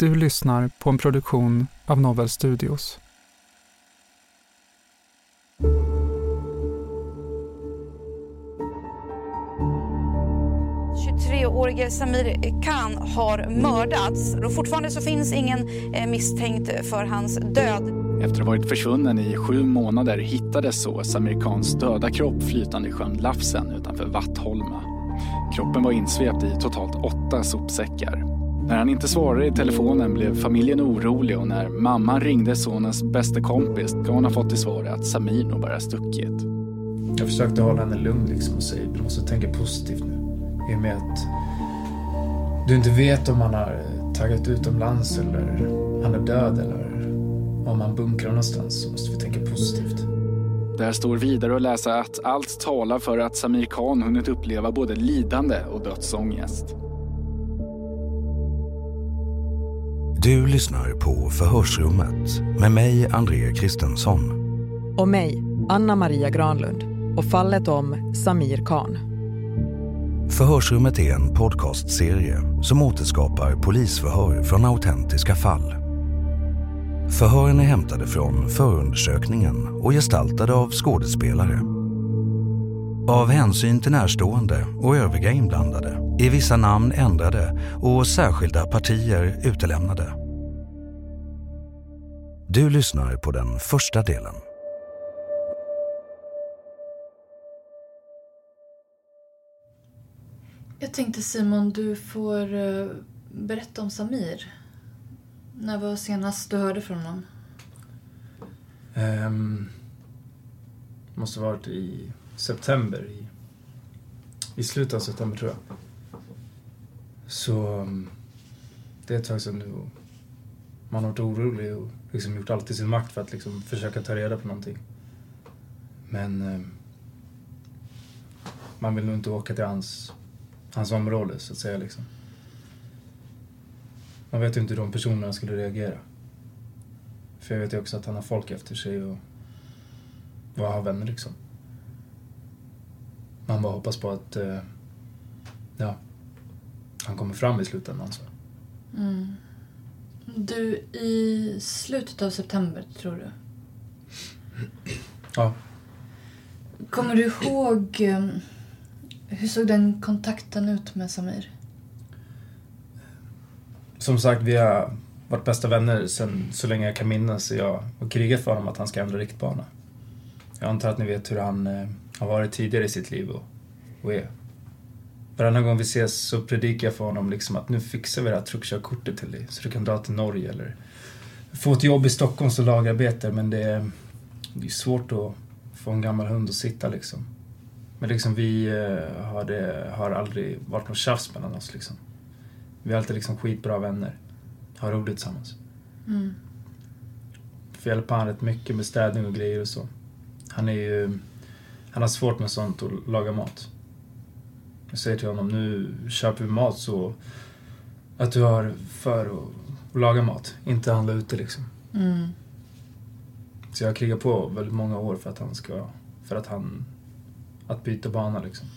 Du lyssnar på en produktion av Novel Studios. årige Samir Khan har mördats. Och fortfarande så finns ingen eh, misstänkt för hans död. Efter att ha varit försvunnen i sju månader hittades så Samir Khans döda kropp flytande i sjön Lafsen utanför Vattholma. Kroppen var insvept i totalt åtta sopsäckar. När han inte svarade i telefonen blev familjen orolig och när mamman ringde sonens bästa kompis gav hon fått till svar att Samir nog bara stuckit. Jag försökte hålla henne lugn liksom och säga du måste tänka positivt nu. I och med att du inte vet om han har tagit utomlands eller han är död eller om han bunkrar någonstans så måste vi tänka positivt. Där står vidare att läsa att allt talar för att Samir Khan hunnit uppleva både lidande och dödsångest. Du lyssnar på Förhörsrummet med mig, André Kristensson. Och mig, Anna Maria Granlund. Och fallet om Samir Khan. Förhörsrummet är en podcastserie som återskapar polisförhör från autentiska fall. Förhören är hämtade från förundersökningen och gestaltade av skådespelare. Av hänsyn till närstående och övriga inblandade är vissa namn ändrade och särskilda partier utelämnade. Du lyssnar på den första delen. Jag tänkte Simon, du får uh, berätta om Samir. När var senast du hörde från honom? Um, måste varit i september. I, I slutet av september tror jag. Så mm, det är ett tag sedan nu. Man har varit orolig och liksom gjort allt i sin makt för att liksom försöka ta reda på någonting. Men mm, man vill nog inte åka till hans hans område så att säga liksom. Man vet ju inte hur de personerna skulle reagera. För jag vet ju också att han har folk efter sig och, och har vänner liksom. Man bara hoppas på att, eh, ja, han kommer fram i slutändan så. Mm. Du, i slutet av september tror du? Ja. Kommer du ihåg um, hur såg den kontakten ut med Samir? Som sagt, vi har varit bästa vänner sen så länge jag kan minnas. Jag har krigat för honom att han ska ändra riktbana. Jag antar att ni vet hur han eh, har varit tidigare i sitt liv och, och är. Varannan gång vi ses så predikar jag för honom liksom att nu fixar vi det här truckkörkortet till dig så du kan dra till Norge eller få ett jobb i Stockholm som lagarbetare men det är, det är svårt att få en gammal hund att sitta liksom. Men liksom vi eh, har, det, har aldrig varit något tjafs mellan oss liksom. Vi är alltid liksom skitbra vänner. Har roligt tillsammans. Mm. För jag hjälper han rätt mycket med städning och grejer och så. Han är ju... Han har svårt med sånt och laga mat. Jag säger till honom, nu köper vi mat så att du har för att, att laga mat, inte handla ute liksom. Mm. Så jag har krigat på väldigt många år för att han ska, för att han, att byta bana liksom.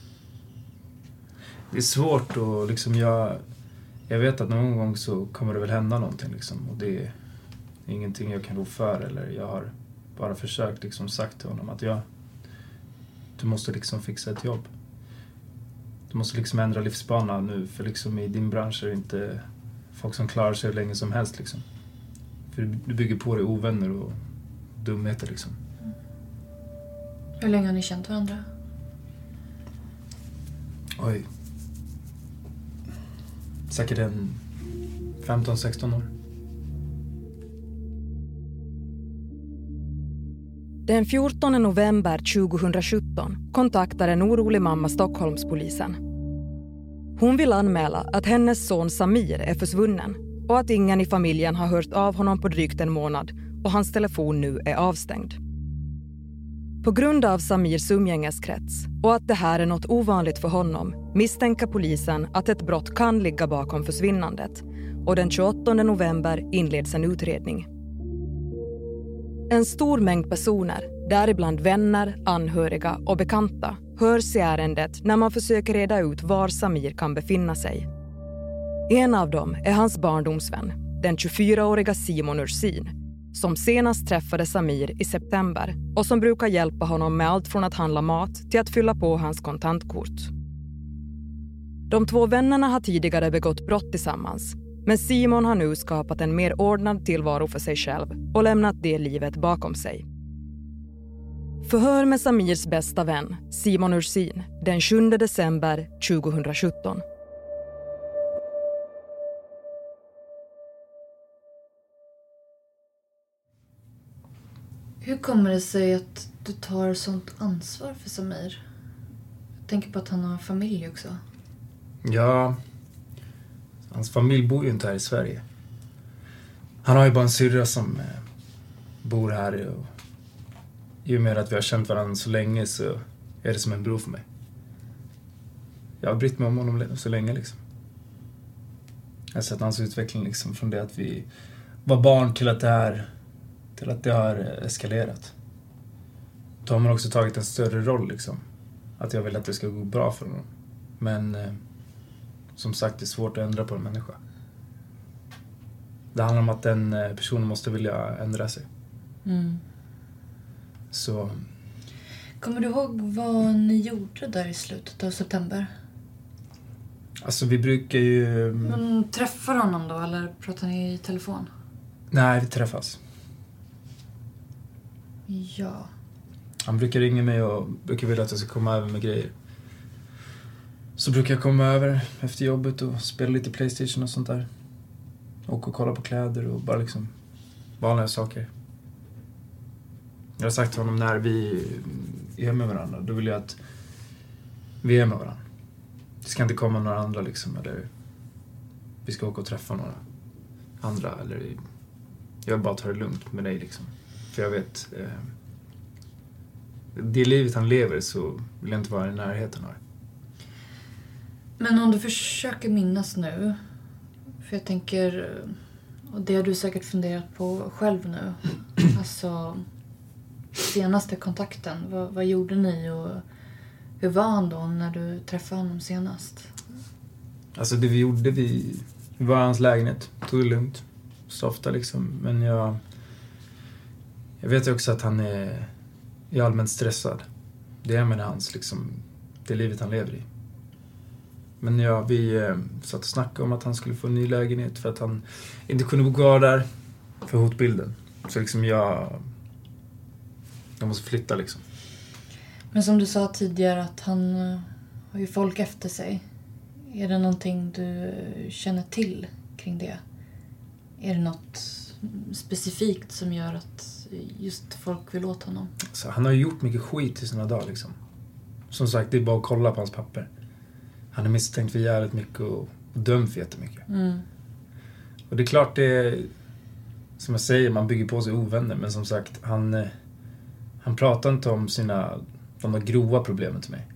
Det är svårt och liksom jag, jag vet att någon gång så kommer det väl hända någonting liksom och det är ingenting jag kan rå för eller jag har bara försökt liksom sagt till honom att jag, du måste liksom fixa ett jobb. Du måste liksom ändra livsbana nu för liksom i din bransch är det inte folk som klarar sig hur länge som helst liksom. För du bygger på dig ovänner och dumheter liksom. Hur länge har ni känt varandra? Oj. Säkert en 15-16 år. Den 14 november 2017 kontaktar en orolig mamma Stockholmspolisen. Hon vill anmäla att hennes son Samir är försvunnen och att ingen i familjen har hört av honom på drygt en månad och hans telefon nu är avstängd. På grund av Samirs umgängeskrets och att det här är något ovanligt för honom misstänker polisen att ett brott kan ligga bakom försvinnandet och den 28 november inleds en utredning. En stor mängd personer, däribland vänner, anhöriga och bekanta hörs i ärendet när man försöker reda ut var Samir kan befinna sig. En av dem är hans barndomsvän, den 24-åriga Simon Ursin som senast träffade Samir i september och som brukar hjälpa honom med allt från att handla mat till att fylla på hans kontantkort. De två vännerna har tidigare begått brott tillsammans men Simon har nu skapat en mer ordnad tillvaro för sig själv och lämnat det livet bakom sig. Förhör med Samirs bästa vän, Simon Ursin, den 7 december 2017. Hur kommer det sig att du tar sånt ansvar för Samir? Jag tänker på att han har familj också. Ja, hans familj bor ju inte här i Sverige. Han har ju bara en syrra som eh, bor här och i och med att vi har känt varandra så länge så är det som en bror för mig. Jag har brytt mig om honom så länge liksom. Jag har sett hans utveckling liksom från det att vi var barn till att det här till att det har eh, eskalerat. Då har man också tagit en större roll liksom. Att jag vill att det ska gå bra för honom. Men eh, som sagt, det är svårt att ändra på en människa. Det handlar om att den eh, personen måste vilja ändra sig. Mm. Så... Kommer du ihåg vad ni gjorde där i slutet av september? Alltså vi brukar ju... Men, träffar honom då eller pratar ni i telefon? Nej, vi träffas. Ja. Han brukar ringa mig och brukar vilja att jag ska komma över med grejer. Så brukar jag komma över efter jobbet och spela lite Playstation och sånt där. Och, och kolla på kläder och bara liksom vanliga saker. Jag har sagt till honom när vi är med varandra, då vill jag att vi är med varandra. Det ska inte komma några andra liksom, eller vi ska åka och träffa några andra, eller jag vill bara ta det lugnt med dig liksom. För jag vet, eh, det livet han lever så vill jag inte vara i närheten av det. Men om du försöker minnas nu, för jag tänker, och det har du säkert funderat på själv nu. Alltså, senaste kontakten, vad, vad gjorde ni och hur var han då när du träffade honom senast? Alltså det vi gjorde, vi, var i hans lägenhet, tog det lugnt, softa liksom. Men jag, jag vet ju också att han är, är allmänt stressad. Det är med hans, liksom, det livet han lever i. Men ja, vi eh, satt och snackade om att han skulle få en ny lägenhet för att han inte kunde bo kvar där för hotbilden. Så liksom jag... Jag måste flytta liksom. Men som du sa tidigare att han eh, har ju folk efter sig. Är det någonting du känner till kring det? Är det något specifikt som gör att just folk vill åt honom? Så han har ju gjort mycket skit i sina dagar liksom. Som sagt, det är bara att kolla på hans papper. Han är misstänkt för jävligt mycket och dömd för jättemycket. Mm. Och det är klart det som jag säger, man bygger på sig ovänner. Men som sagt, han, eh, han pratar inte om sina, de där grova problemen till mig.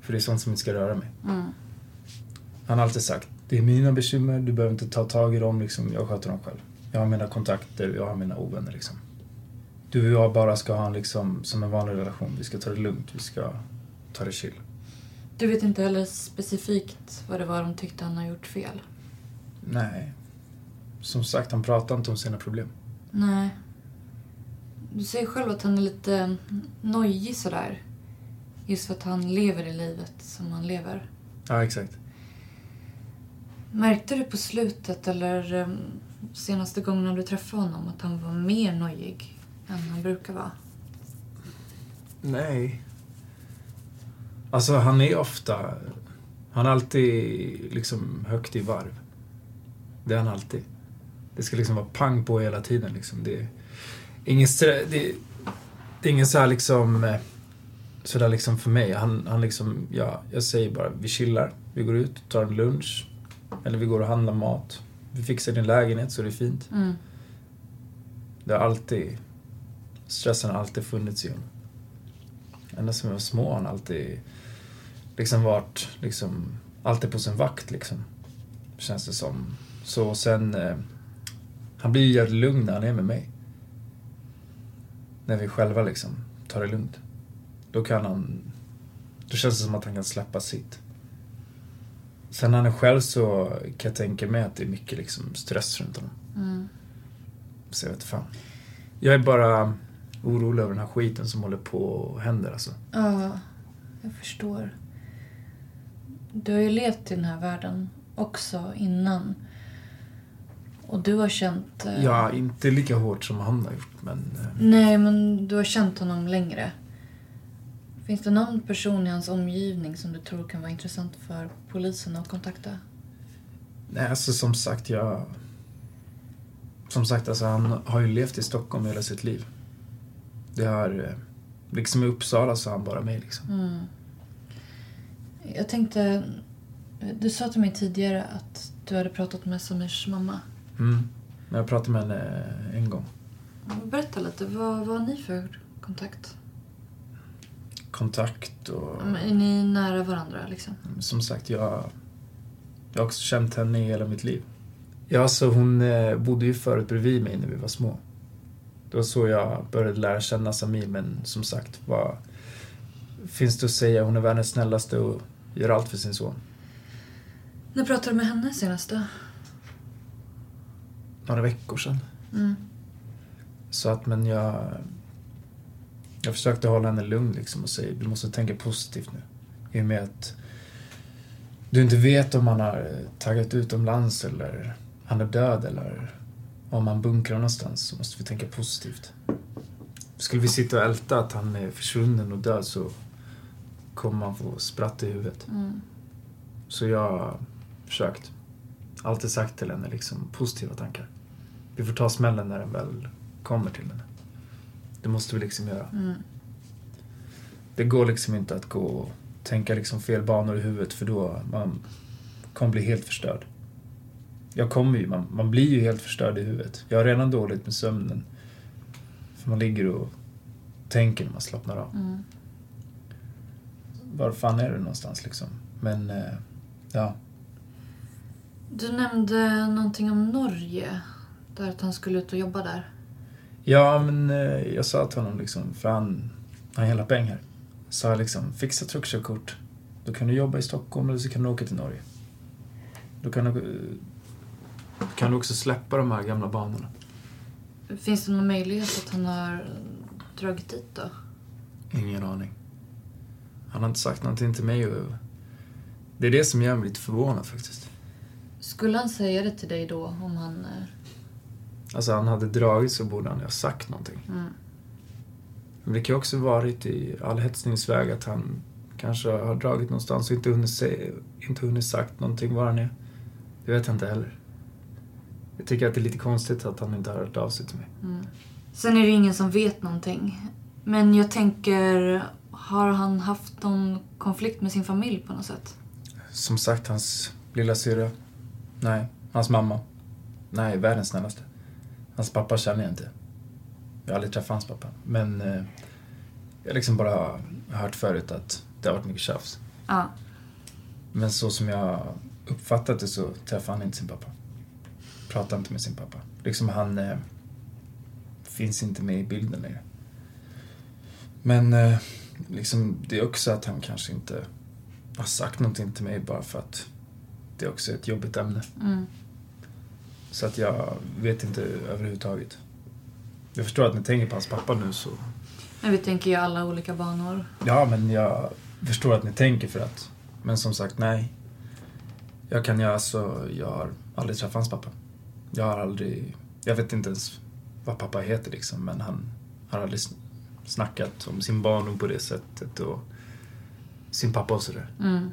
För det är sånt som inte ska röra mig. Mm. Han har alltid sagt, det är mina bekymmer, du behöver inte ta tag i dem, liksom, jag sköter dem själv. Jag har mina kontakter, jag har mina ovänner liksom. Du och jag bara ska ha en, liksom, som en vanlig relation. Vi ska ta det lugnt, vi ska ta det chill. Du vet inte heller specifikt vad det var de tyckte han har gjort fel? Nej. Som sagt, han pratar inte om sina problem. Nej. Du säger själv att han är lite nojig sådär. Just för att han lever i livet som han lever. Ja, exakt. Märkte du på slutet eller um, senaste gången du träffade honom att han var mer nojig än han brukar vara? Nej. Alltså, han är ofta... Han är alltid liksom högt i varv. Det är han alltid. Det ska liksom vara pang på hela tiden liksom. Det är ingen strä, det, det är ingen så här liksom... eh, Sådär liksom för mig. Han, han liksom, ja, jag säger bara, vi chillar. Vi går ut, tar en lunch. Eller vi går och handlar mat. Vi fixar din lägenhet så det är fint. Mm. Det har alltid... Stressen har alltid funnits i honom. Ända sedan vi var små har han alltid liksom varit liksom, alltid på sin vakt liksom. Känns det som. Så sen... Eh, han blir ju jävligt lugn när han är med mig. När vi själva liksom tar det lugnt. Då kan han... Då känns det som att han kan släppa sitt. Sen när han är själv så kan jag tänka mig att det är mycket liksom stress runt honom. Mm. Så jag vet fan. Jag är bara orolig över den här skiten som håller på och händer alltså. Ja, jag förstår. Du har ju levt i den här världen också innan. Och du har känt... eh, Ja, inte lika hårt som han har gjort men... eh, Nej, men du har känt honom längre. Finns det någon person i hans omgivning som du tror kan vara intressant för polisen att kontakta? Nej, alltså som sagt, jag... Som sagt, alltså han har ju levt i Stockholm hela sitt liv. Det har... eh, Liksom i Uppsala så han bara mig liksom. Mm. Jag tänkte... Du sa till mig tidigare att du hade pratat med Samirs mamma. Mm. Men jag pratade med henne en gång. Berätta lite, vad, vad har ni för kontakt? Kontakt och... Men Är ni nära varandra liksom? Som sagt, jag, jag har också känt henne i hela mitt liv. Ja, så hon eh, bodde ju förut bredvid mig när vi var små. Det var så jag började lära känna Samir, men som sagt, vad finns det att säga? Hon är världens snällaste och gör allt för sin son. När pratade du med henne senast då? Några veckor sedan. Mm. Så att, men jag... Jag försökte hålla henne lugn liksom och säga, du måste tänka positivt nu. I och med att du inte vet om han har taggat utomlands eller han är död eller om han bunkrar någonstans så måste vi tänka positivt. Skulle vi sitta och älta att han är försvunnen och död så kommer man få spratt i huvudet. Mm. Så jag har försökt. Alltid sagt till henne liksom positiva tankar. Vi får ta smällen när den väl kommer till henne. Det måste vi liksom göra. Mm. Det går liksom inte att gå och tänka liksom fel banor i huvudet för då man kommer bli helt förstörd. Jag kommer ju, man, man blir ju helt förstörd i huvudet. Jag har redan dåligt med sömnen. För man ligger och tänker när man slappnar av. Mm. Var fan är du någonstans liksom? Men, eh, ja. Du nämnde någonting om Norge. Där att han skulle ut och jobba där. Ja, men eh, jag sa till honom liksom, för han har hela pengar. Sa jag liksom, fixa truckkörkort. Då kan du jobba i Stockholm eller så kan du åka till Norge. Då kan du, eh, kan du också släppa de här gamla banorna. Finns det någon möjlighet att han har dragit dit då? Ingen aning. Han har inte sagt någonting till mig och det är det som gör mig lite förvånad faktiskt. Skulle han säga det till dig då om han... eh, Alltså han hade dragit så borde han ju ha sagt någonting. Mm. Men det kan ju också varit i all hetsningsväg att han kanske har dragit någonstans och inte hunnit, se, inte hunnit sagt någonting var han är. Det vet jag inte heller. Jag tycker att det är lite konstigt att han inte har hört av sig till mig. Mm. Sen är det ingen som vet någonting. Men jag tänker, har han haft någon konflikt med sin familj på något sätt? Som sagt, hans lilla syrra. Nej. Hans mamma. Nej, världens snällaste. Hans pappa känner jag inte. Jag har aldrig träffat hans pappa. Men eh, jag har liksom bara hört förut att det har varit mycket tjafs. Ja. Men så som jag uppfattat det så träffade han inte sin pappa. Pratade inte med sin pappa. Liksom han eh, finns inte med i bilden längre. Men eh, liksom det är också att han kanske inte har sagt någonting till mig bara för att det är också ett jobbigt ämne. Mm. Så att jag vet inte överhuvudtaget. Jag förstår att ni tänker på hans pappa nu så... Men vi tänker ju alla olika banor. Ja, men jag förstår att ni tänker för att... Men som sagt, nej. Jag kan ju alltså... Jag har aldrig träffat hans pappa. Jag har aldrig... Jag vet inte ens vad pappa heter liksom, men han har aldrig snackat om sin barndom på det sättet och sin pappa och sådär. Mm.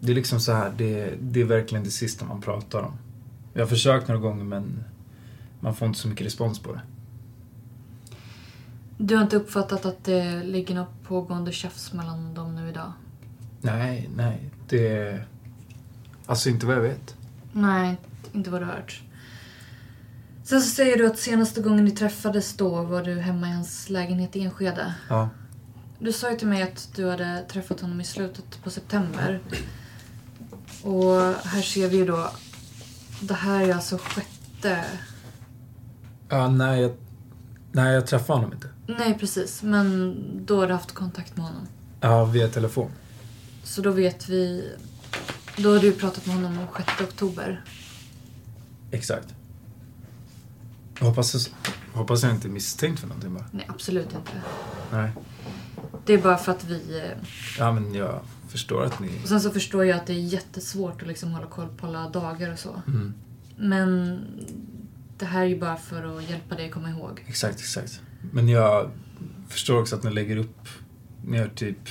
Det är liksom så här, det, det är verkligen det sista man pratar om. Jag har försökt några gånger men man får inte så mycket respons på det. Du har inte uppfattat att det ligger något pågående tjafs mellan dem nu idag? Nej, nej. Det... Alltså inte vad jag vet. Nej, inte vad du har hört. Sen så säger du att senaste gången ni träffades då var du hemma i hans lägenhet i Enskede. Ja. Du sa ju till mig att du hade träffat honom i slutet på september. Och här ser vi ju då... Det här är alltså sjätte... Ja, nej, jag, nej, jag träffade honom inte. Nej, precis. Men då har du haft kontakt med honom. Ja, via telefon. Så då vet vi... Då har du pratat med honom den 6 oktober. Exakt. Hoppas, hoppas jag inte är misstänkt för någonting bara. Nej, absolut inte. Nej. Det är bara för att vi... eh, Ja, men jag förstår att ni... Och sen så förstår jag att det är jättesvårt att liksom hålla koll på alla dagar och så. Mm. Men det här är ju bara för att hjälpa dig att komma ihåg. Exakt, exakt. Men jag förstår också att ni lägger upp... Ni har typ...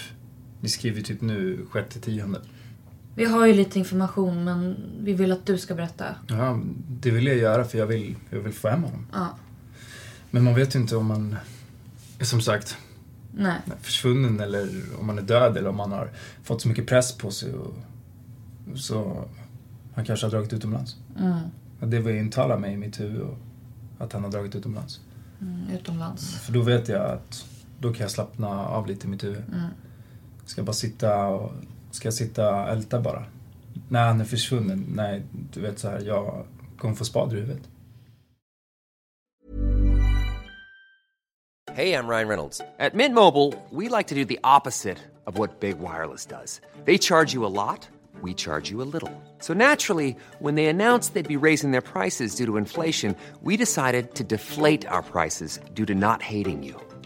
Ni skriver typ nu sjätte tionde. Vi har ju lite information men vi vill att du ska berätta. Ja, det vill jag göra för jag vill, jag vill få hem honom. Ja. Men man vet ju inte om man är som sagt Nej. försvunnen eller om man är död eller om man har fått så mycket press på sig och så han kanske har dragit utomlands. Mm. Och det var ju intalat mig i mitt huvud och att han har dragit utomlands. Mm, utomlands. För då vet jag att då kan jag slappna av lite i mitt huvud. Mm. Ska bara sitta och ska jag sitta och älta bara? När han är försvunnen, nej, du vet så här, jag kommer få spader i huvudet. Hej, jag Ryan Reynolds. På Mint Mobile, we like to do the opposite of what Big Wireless does. They charge you a lot, we charge you a little. So naturally, when they announced they'd be raising their prices due to inflation, we decided to deflate our prices due to not hating you.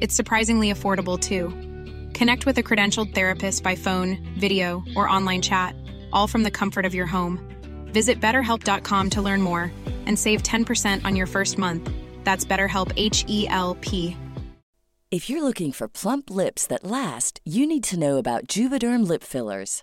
It's surprisingly affordable too. Connect with a credentialed therapist by phone, video, or online chat, all from the comfort of your home. Visit betterhelp.com to learn more and save 10% on your first month. That's BetterHelp H E L P. If you're looking for plump lips that last, you need to know about Juvederm lip fillers.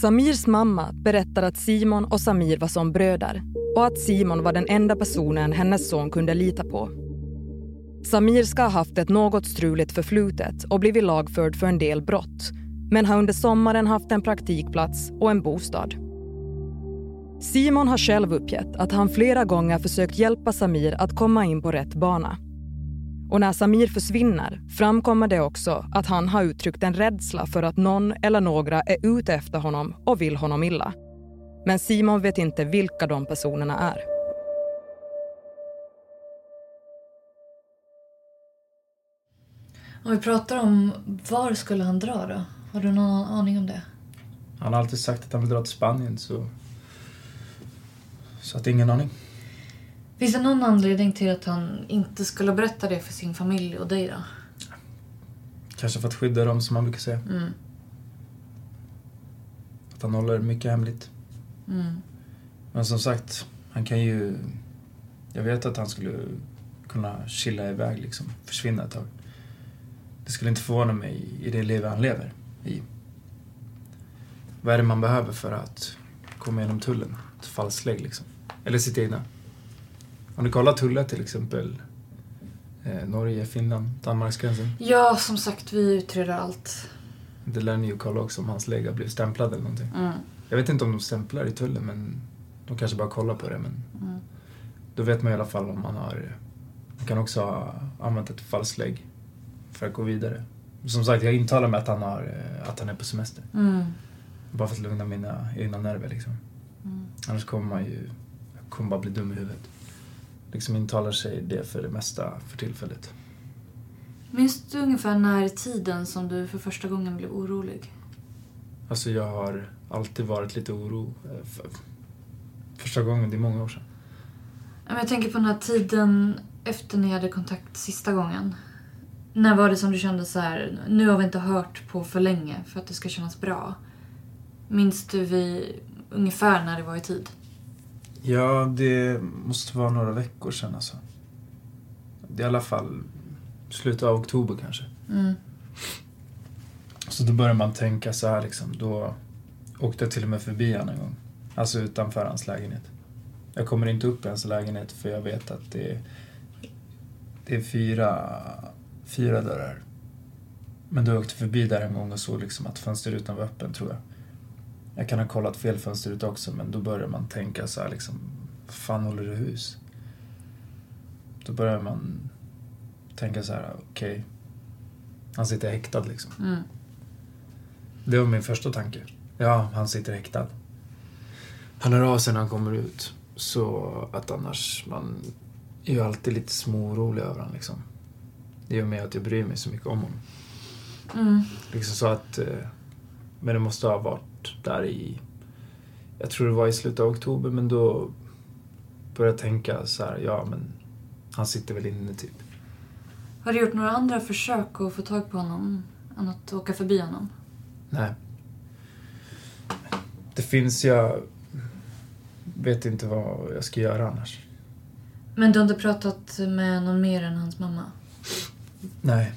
Samirs mamma berättar att Simon och Samir var som bröder och att Simon var den enda personen hennes son kunde lita på. Samir ska ha haft ett något struligt förflutet och blivit lagförd för en del brott men har under sommaren haft en praktikplats och en bostad. Simon har själv uppgett att han flera gånger försökt hjälpa Samir att komma in på rätt bana. Och när Samir försvinner framkommer det också att han har uttryckt en rädsla för att någon eller några är ute efter honom och vill honom illa. Men Simon vet inte vilka de personerna är. Om vi pratar om var skulle han dra då? Har du någon aning om det? Han har alltid sagt att han vill dra till Spanien så... Så att ingen aning. Finns det någon anledning till att han inte skulle berätta det för sin familj och dig då? Kanske för att skydda dem som man brukar säga. Mm. Att han håller mycket hemligt. Mm. Men som sagt, han kan ju... Jag vet att han skulle kunna chilla iväg liksom. Försvinna ett tag. Det skulle inte förvåna mig i det liv han lever i. Vad är det man behöver för att komma igenom tullen? Ett falsklägg liksom. Eller sitt egna. Om du kollar tullar till exempel. Eh, Norge, Finland, Danmarksgränsen. Ja, som sagt, vi utreder allt. Det lär ni ju kolla också om hans har blivit stämplad eller någonting. Mm. Jag vet inte om de stämplar i tullen men de kanske bara kollar på det. Men Mm. Då vet man i alla fall om man har... Man kan också ha använt ett falsklägg för att gå vidare. Som sagt, jag intalar mig att han, har, eh, att han är på semester. Mm. Bara för att lugna mina egna nerver liksom. Mm. Annars kommer man ju... Jag kommer bara bli dum i huvudet. Liksom intalar sig det för det mesta för tillfället. Minns du ungefär när i tiden som du för första gången blev orolig? Alltså jag har alltid varit lite oro. eh, För, första gången, det är många år sedan. Jag tänker på den här tiden efter ni hade kontakt sista gången. När var det som du kände så här, nu har vi inte hört på för länge för att det ska kännas bra? Minns du vi ungefär när det var i tid? Ja, det måste vara några veckor sedan alltså. Det är i alla fall slutet av oktober kanske. Mm. Så då börjar man tänka så här liksom. Då åkte jag till och med förbi han en gång. Alltså utanför hans lägenhet. Jag kommer inte upp i hans lägenhet för jag vet att det är, det är fyra, fyra dörrar. Men då åkte jag förbi där en gång och såg liksom att fönsterrutan var öppen tror jag. Jag kan ha kollat fel fönsterruta också men då börjar man tänka så här liksom. Fan håller du hus? Då börjar man tänka så här, okej. han sitter häktad liksom. Mm. Det var min första tanke. Ja, han sitter häktad. Han hör av sig när han kommer ut. Så att annars, man är ju alltid lite småorolig över honom liksom. Det gör med att jag bryr mig så mycket om honom. Mm. Liksom så att... eh, Men det måste ha varit där i... Jag tror det var i slutet av oktober, men då började jag tänka så här, ja men han sitter väl inne typ. Har du gjort några andra försök att få tag på honom än att åka förbi honom? Nej. Det finns, jag vet inte vad jag ska göra annars. Men du har inte pratat med någon mer än hans mamma? Nej.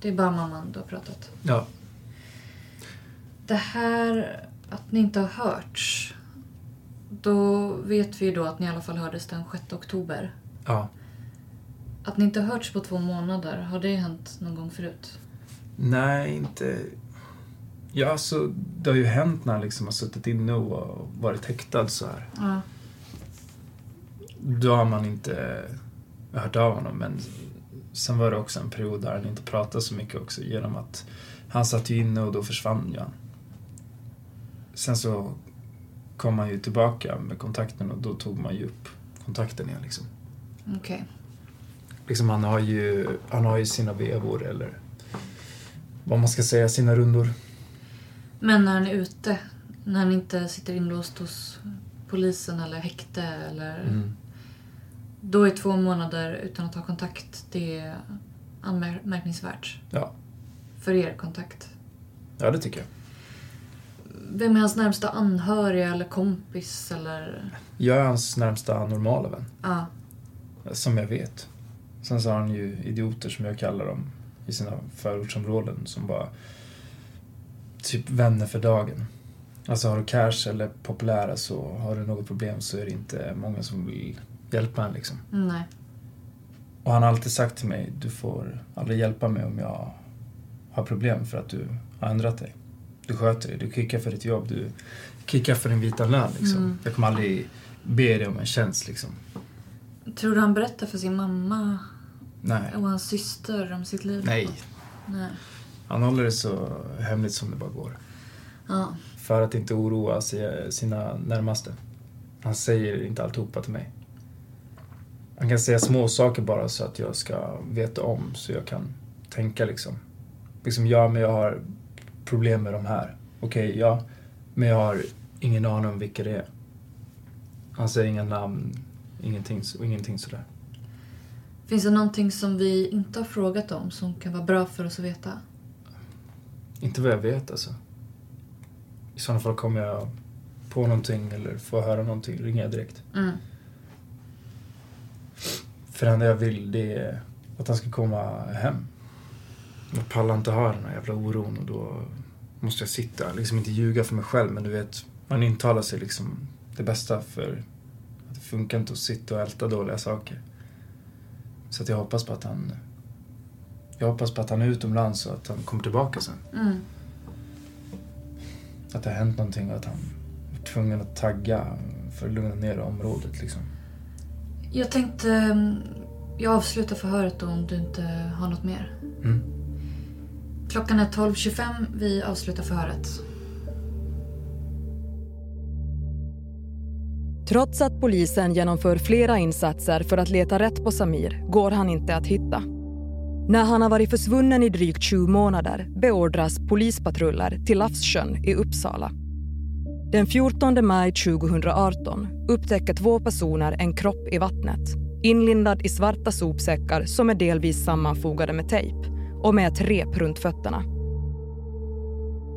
Det är bara mamman du har pratat. Ja. Det här att ni inte har hörts. Då vet vi ju då att ni i alla fall hördes den 6 oktober. Ja. Att ni inte har hörts på två månader, har det hänt någon gång förut? Nej, inte... Ja, alltså det har ju hänt när han liksom har suttit inne och varit häktad så här. Ja. Då har man inte hört av honom men sen var det också en period där han inte pratade så mycket också genom att han satt ju inne och då försvann ju han. Sen så kom han ju tillbaka med kontakten och då tog man ju upp kontakten igen liksom. Okej. Liksom han har ju, han har ju sina vevor eller vad man ska säga, sina rundor. Men när han är ute, när han inte sitter inlåst hos polisen eller häkte eller... Mm. Då är två månader utan att ha kontakt, det är anmärkningsvärt. Ja. För er kontakt. Ja, det tycker jag. Vem är hans närmsta anhöriga eller kompis eller... Jag är hans närmsta normala vän. Ja. Som jag vet. Sen så har han ju idioter som jag kallar dem i sina förortsområden som bara typ vänner för dagen. Alltså har du cash eller populära så har du något problem så är det inte många som vill hjälpa en liksom. Nej. Och han har alltid sagt till mig, du får aldrig hjälpa mig om jag har problem för att du har ändrat dig. Du sköter dig, du kickar för ditt jobb, du kickar för din vita lön liksom. Mm. Jag kommer aldrig be dig om en tjänst liksom. Tror du han berättar för sin mamma Nej. och hans syster om sitt liv? Nej. Nej. Han håller det så hemligt som det bara går. Ja. För att inte oroa sig- sina närmaste. Han säger inte alltihopa till mig. Han kan säga små saker bara så att jag ska veta om, så jag kan tänka liksom. Liksom, ja men jag har problem med de här. Okej, ja. Men jag har ingen aning om vilka det är. Han säger inga namn, ingenting, ingenting sådär. Finns det någonting som vi inte har frågat om som kan vara bra för oss att veta? Inte vad jag vet alltså. I sådana fall kommer jag på någonting eller får höra någonting, ringer jag direkt. Mm. För det enda jag vill det är att han ska komma hem. Jag pallar inte ha den här jävla oron och då måste jag sitta, liksom inte ljuga för mig själv men du vet, man intalar sig liksom det bästa för att det funkar inte att sitta och älta dåliga saker. Så att jag hoppas på att han jag hoppas på att han är utomlands och att han kommer tillbaka sen. Mm. Att det har hänt någonting och att han är tvungen att tagga för att lugna ner området liksom. Jag tänkte... Jag avslutar förhöret då om du inte har något mer. Mm. Klockan är 12.25. Vi avslutar förhöret. Trots att polisen genomför flera insatser för att leta rätt på Samir går han inte att hitta. När han har varit försvunnen i drygt 20 månader beordras polispatruller till Lafssjön i Uppsala. Den 14 maj 2018 upptäcker två personer en kropp i vattnet inlindad i svarta sopsäckar som är delvis sammanfogade med tejp och med ett rep runt fötterna.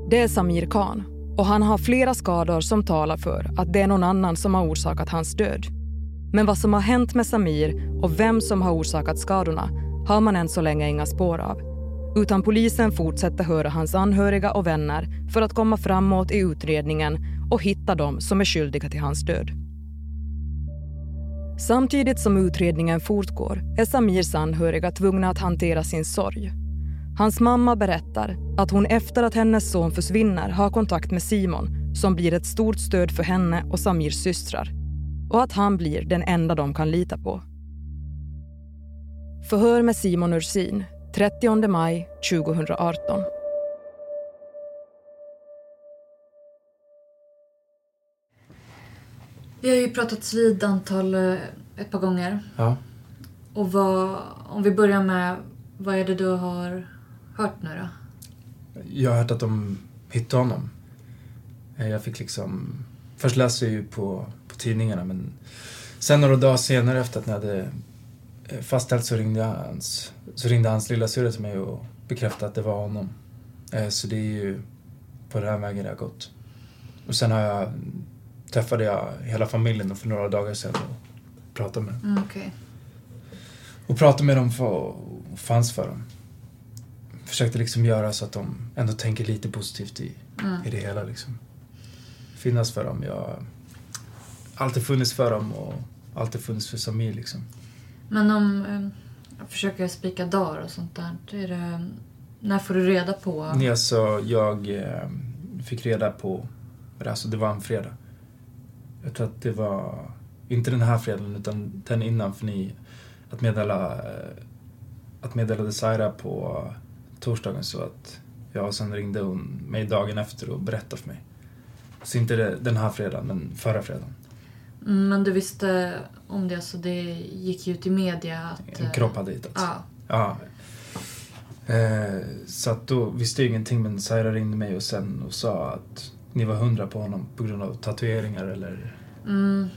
Det är Samir Khan och han har flera skador som talar för att det är någon annan som har orsakat hans död. Men vad som har hänt med Samir och vem som har orsakat skadorna har man än så länge inga spår av. Utan polisen fortsätter höra hans anhöriga och vänner för att komma framåt i utredningen och hitta dem som är skyldiga till hans död. Samtidigt som utredningen fortgår är Samirs anhöriga tvungna att hantera sin sorg. Hans mamma berättar att hon efter att hennes son försvinner har kontakt med Simon som blir ett stort stöd för henne och Samirs systrar och att han blir den enda de kan lita på. Förhör med Simon Ursin 30 maj 2018. Vi har ju pratats vid antal eh, ett par gånger. Ja. Och vad, om vi börjar med, vad är det du har hört nu då? Jag har hört att de hittade honom. Eh, Jag fick liksom... Först läste jag ju på, på tidningarna men sen några dagar senare efter att ni hade eh, fastställt så ringde hans, så ringde hans lilla syrra till mig och bekräftade att det var honom. Eh, Så det är ju på den här vägen det har gått. Och sen har jag, träffade jag hela familjen för några dagar sedan och pratade med dem. Mm, Okej. Och pratade med dem för, och fanns för dem. Försökte liksom göra så att de ändå tänker lite positivt i, Mm. i det hela liksom. Finnas för dem. Jag har alltid funnits för dem och alltid funnits för Samir liksom. Men om eh, jag försöker spika dagar och sånt där. Är det, När får du reda på? Nej, alltså jag eh, fick reda på, alltså det var en fredag. Jag tror att det var, inte den här fredagen utan den innan för ni, att meddela, eh, att meddela Desira på torsdagen så att ja, sen ringde hon mig dagen efter och berättade för mig. Så inte det, den här fredagen, men förra fredagen. Mm, Men du visste om det, så det gick ju ut i media att... En kropp hade hittats. Ja. Ja. Eh, så att då visste jag ingenting men Saira ringde mig och sen och sa att ni var hundra på honom på grund av tatueringar eller... Mm.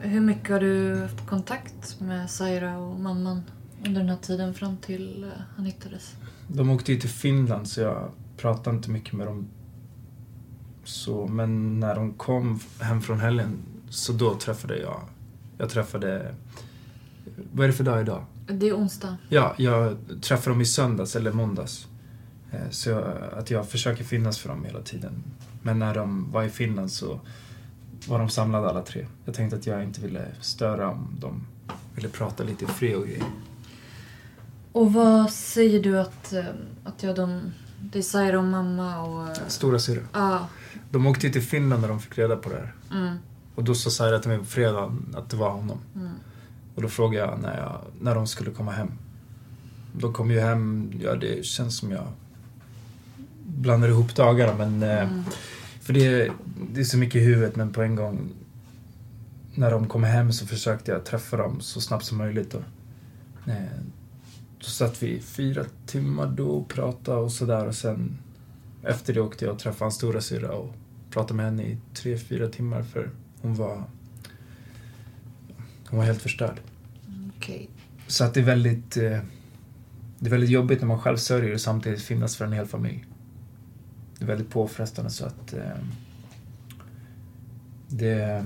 Hur mycket har du haft kontakt med Saira och mamman under den här tiden fram till eh, han hittades? De åkte ju till Finland så jag pratade inte mycket med dem. Så, men när de kom hem från helgen så då träffade jag... Jag träffade... Vad är det för dag idag? Det är onsdag. Ja, jag träffade dem i söndags eller måndags. Eh, Så jag, att jag försöker finnas för dem hela tiden. Men när de var i Finland så var de samlade alla tre. Jag tänkte att jag inte ville störa om de ville prata lite i fred och grejer. Och vad säger du att, eh, att jag de... Det är Saira och mamma och... eh, Stora syrra. Ja. De åkte ju till Finland när de fick reda på det här. Mm. Och då sa Saira till mig på fredag att det var honom. Mm. Och då frågade jag när, jag när de skulle komma hem. De kom ju hem, ja det känns som jag blandar ihop dagarna men... eh, Mm. För det, det är så mycket i huvudet men på en gång när de kom hem så försökte jag träffa dem så snabbt som möjligt. Och, eh, då satt vi fyra timmar då och pratade och sådär och sen efter det åkte jag och träffade hans stora syra och pratade med henne i tre, fyra timmar för hon var hon var helt förstörd. Okej. Så att det är väldigt eh, det är väldigt jobbigt när man själv sörjer och samtidigt finnas för en hel familj. Det är väldigt påfrestande så att eh, det eh,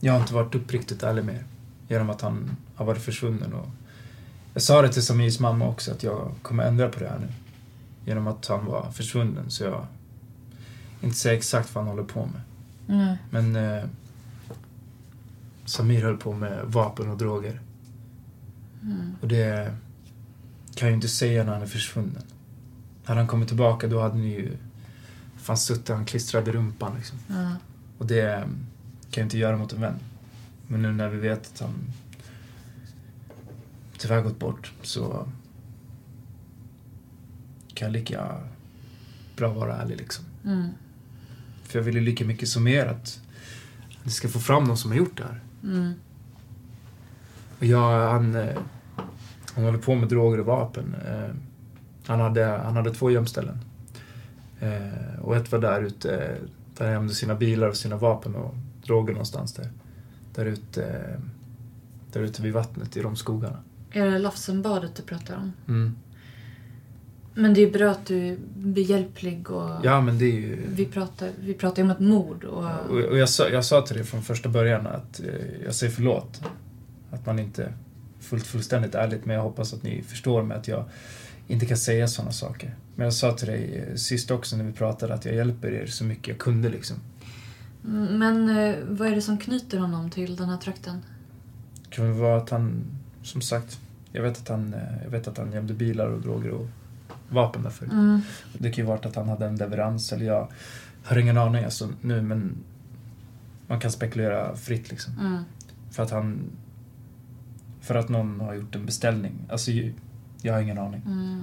jag har inte varit uppriktigt ärlig med er, genom att han har varit försvunnen och jag sa det till Samirs mamma också att jag kommer ändra på det här nu. Genom att han var försvunnen så jag inte säger exakt vad han håller på med. Mm. Men eh, Samir höll på med vapen och droger. Mm. Och det kan jag ju inte säga när han är försvunnen. Hade han kommit tillbaka då hade ni ju fan suttit han klistrad i rumpan liksom. Ja. Och det eh, kan jag inte göra mot en vän. Men nu när vi vet att han tyvärr gått bort så kan jag lika bra vara ärlig liksom. Mm. För jag vill ju lika mycket som er att ni ska få fram någon som har gjort det här. Mm. Och jag, han, eh, han håller på med droger och vapen. Eh, Han hade, han hade två gömställen. Eh, Och ett var där ute, där han gömde sina bilar och sina vapen och droger någonstans där. Där ute, där ute vid vattnet i de skogarna. Är det Lafsenbadet du pratar om? Mm. Men det är bra att du är behjälplig och... Ja, men det är ju... Vi pratar, vi pratar ju om ett mord och... Och, och jag, sa, jag sa till dig från första början att eh, jag säger förlåt. Att man inte fullt fullständigt ärligt, men jag hoppas att ni förstår mig att jag inte kan säga sådana saker. Men jag sa till dig eh, sist också när vi pratade att jag hjälper er så mycket jag kunde liksom. Mm, Men eh, vad är det som knyter honom till den här trakten? Det kan väl vara att han, som sagt, jag vet att han, eh, jag vet att han gömde bilar och droger och vapen där förut. Mm. Det kan ju varit att han hade en leverans eller jag har ingen aning alltså nu men man kan spekulera fritt liksom. Mm. För att han, för att någon har gjort en beställning. Alltså jag har ingen aning. Mm.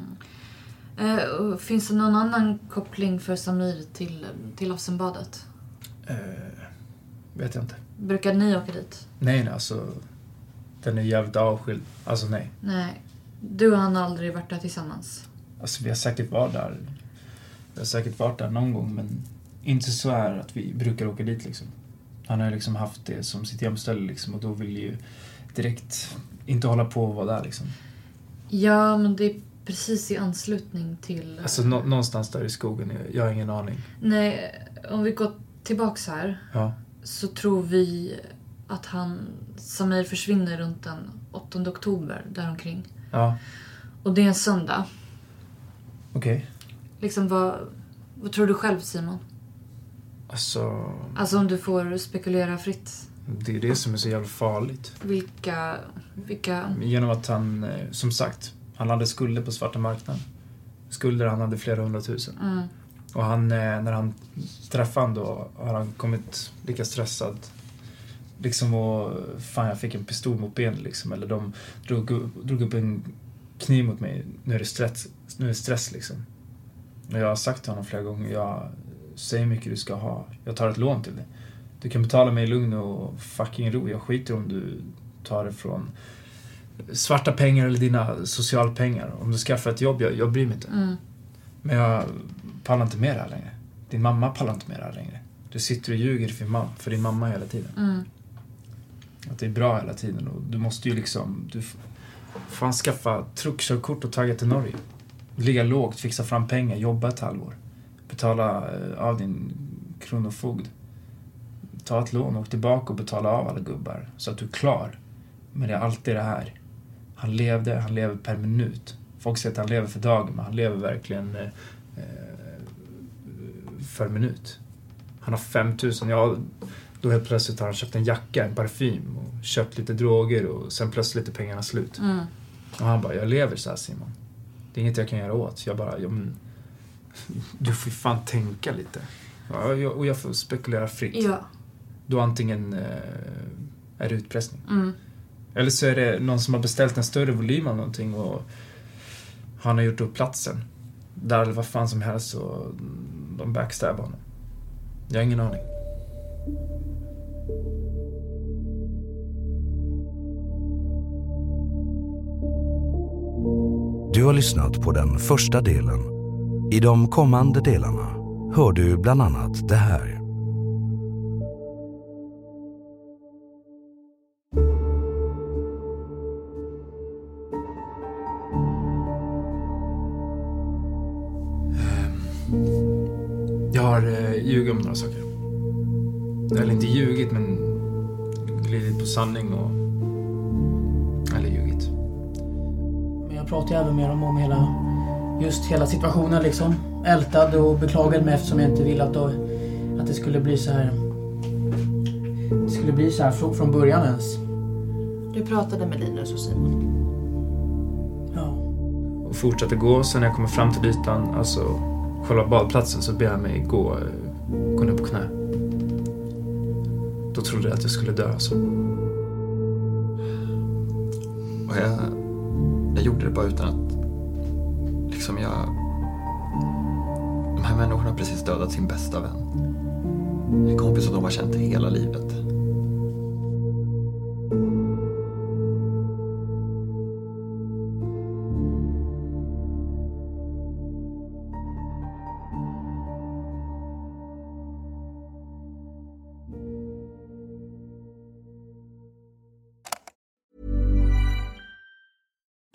Eh, finns det någon annan koppling för Samir till, till Afsenbadet? Eh, vet jag inte. Brukar ni åka dit? Nej, nej alltså. Den är jävligt avskild. Alltså nej. Nej. Du och han har aldrig varit där tillsammans? Alltså vi har säkert varit där. Vi har säkert varit där någon gång men inte så här att vi brukar åka dit liksom. Han har ju liksom haft det som sitt gömställe liksom och då vill ju direkt inte hålla på och vara där liksom. Ja, men det är precis i anslutning till... Alltså nå- någonstans där i skogen, jag, jag har ingen aning. Nej, om vi går tillbaks här Ja. så tror vi att han, Samir försvinner runt den 8 oktober däromkring. Ja, Och det är en söndag. okej. Liksom vad, vad tror du själv Simon? Alltså, Alltså om du får spekulera fritt. det är det som är så jävla farligt. Vilka, vilka... Genom att han, eh, som sagt, Han hade skulder på svarta marknaden. Skulder han hade flera hundratusen. Mm. Och han, eh, när han träffade honom då har han kommit lika stressad. Liksom och fan jag fick en pistol mot benet liksom. Eller de drog, drog upp en kniv mot mig. Nu är det stress, nu är det stress liksom. Och jag har sagt till honom flera gånger, jag säger hur mycket du ska ha. Jag tar ett lån till dig. Du kan betala mig i lugn och fucking ro. Jag skiter om du tar det från svarta pengar eller dina socialpengar. Om du skaffar ett jobb, jag, jag bryr mig inte. Mm. Men jag pallar inte med det här längre. Din mamma pallar inte med det här längre. Du sitter och ljuger för din mamma, för din mamma hela tiden. Mm. Att det är bra hela tiden och du måste ju liksom... Du f- fan skaffa truckkörkort och tagga till Norge. Ligga lågt, fixa fram pengar, jobba ett halvår. Betala eh, av din kronofogd. Ta ett lån, åk tillbaka och betala av alla gubbar så att du är klar. Men det är alltid det här. Han levde, han lever per minut. Folk säger att han lever för dagen, men han lever verkligen eh, eh, för minut. Han har 5000, ja, då helt plötsligt har han köpt en jacka, en parfym och köpt lite droger och sen plötsligt är pengarna slut. Mm. Och han bara, jag lever så här Simon. Det är inget jag kan göra åt. Jag bara, ja, men, du får ju fan tänka lite. Ja, jag- och jag får spekulera fritt. Ja. Då antingen eh, är det utpressning. Mm. Eller så är det någon som har beställt en större volym av någonting och han har gjort upp platsen. Där eller vad fan som helst och de backstabbar honom. Jag har ingen aning. Du har lyssnat på den första delen. I de kommande delarna hör du bland annat det här. Inte ljugit, men glidit på sanning och... Eller ljugit. Men jag pratar ju även med dem om hela, just hela situationen liksom. Ältad och beklagade mig eftersom jag inte ville att, då, att det skulle bli så här. Det skulle bli så här från, från början ens. Du pratade med Linus och Simon. Och fortsatte gå. Sen när jag kommer fram till ytan, alltså själva badplatsen, så ber jag mig gå, eh, gå ner på knä. Då trodde jag att jag skulle dö så... Och jag, jag gjorde det bara utan att... Liksom jag... De här människorna har precis dödat sin bästa vän. En kompis som de har känt hela livet.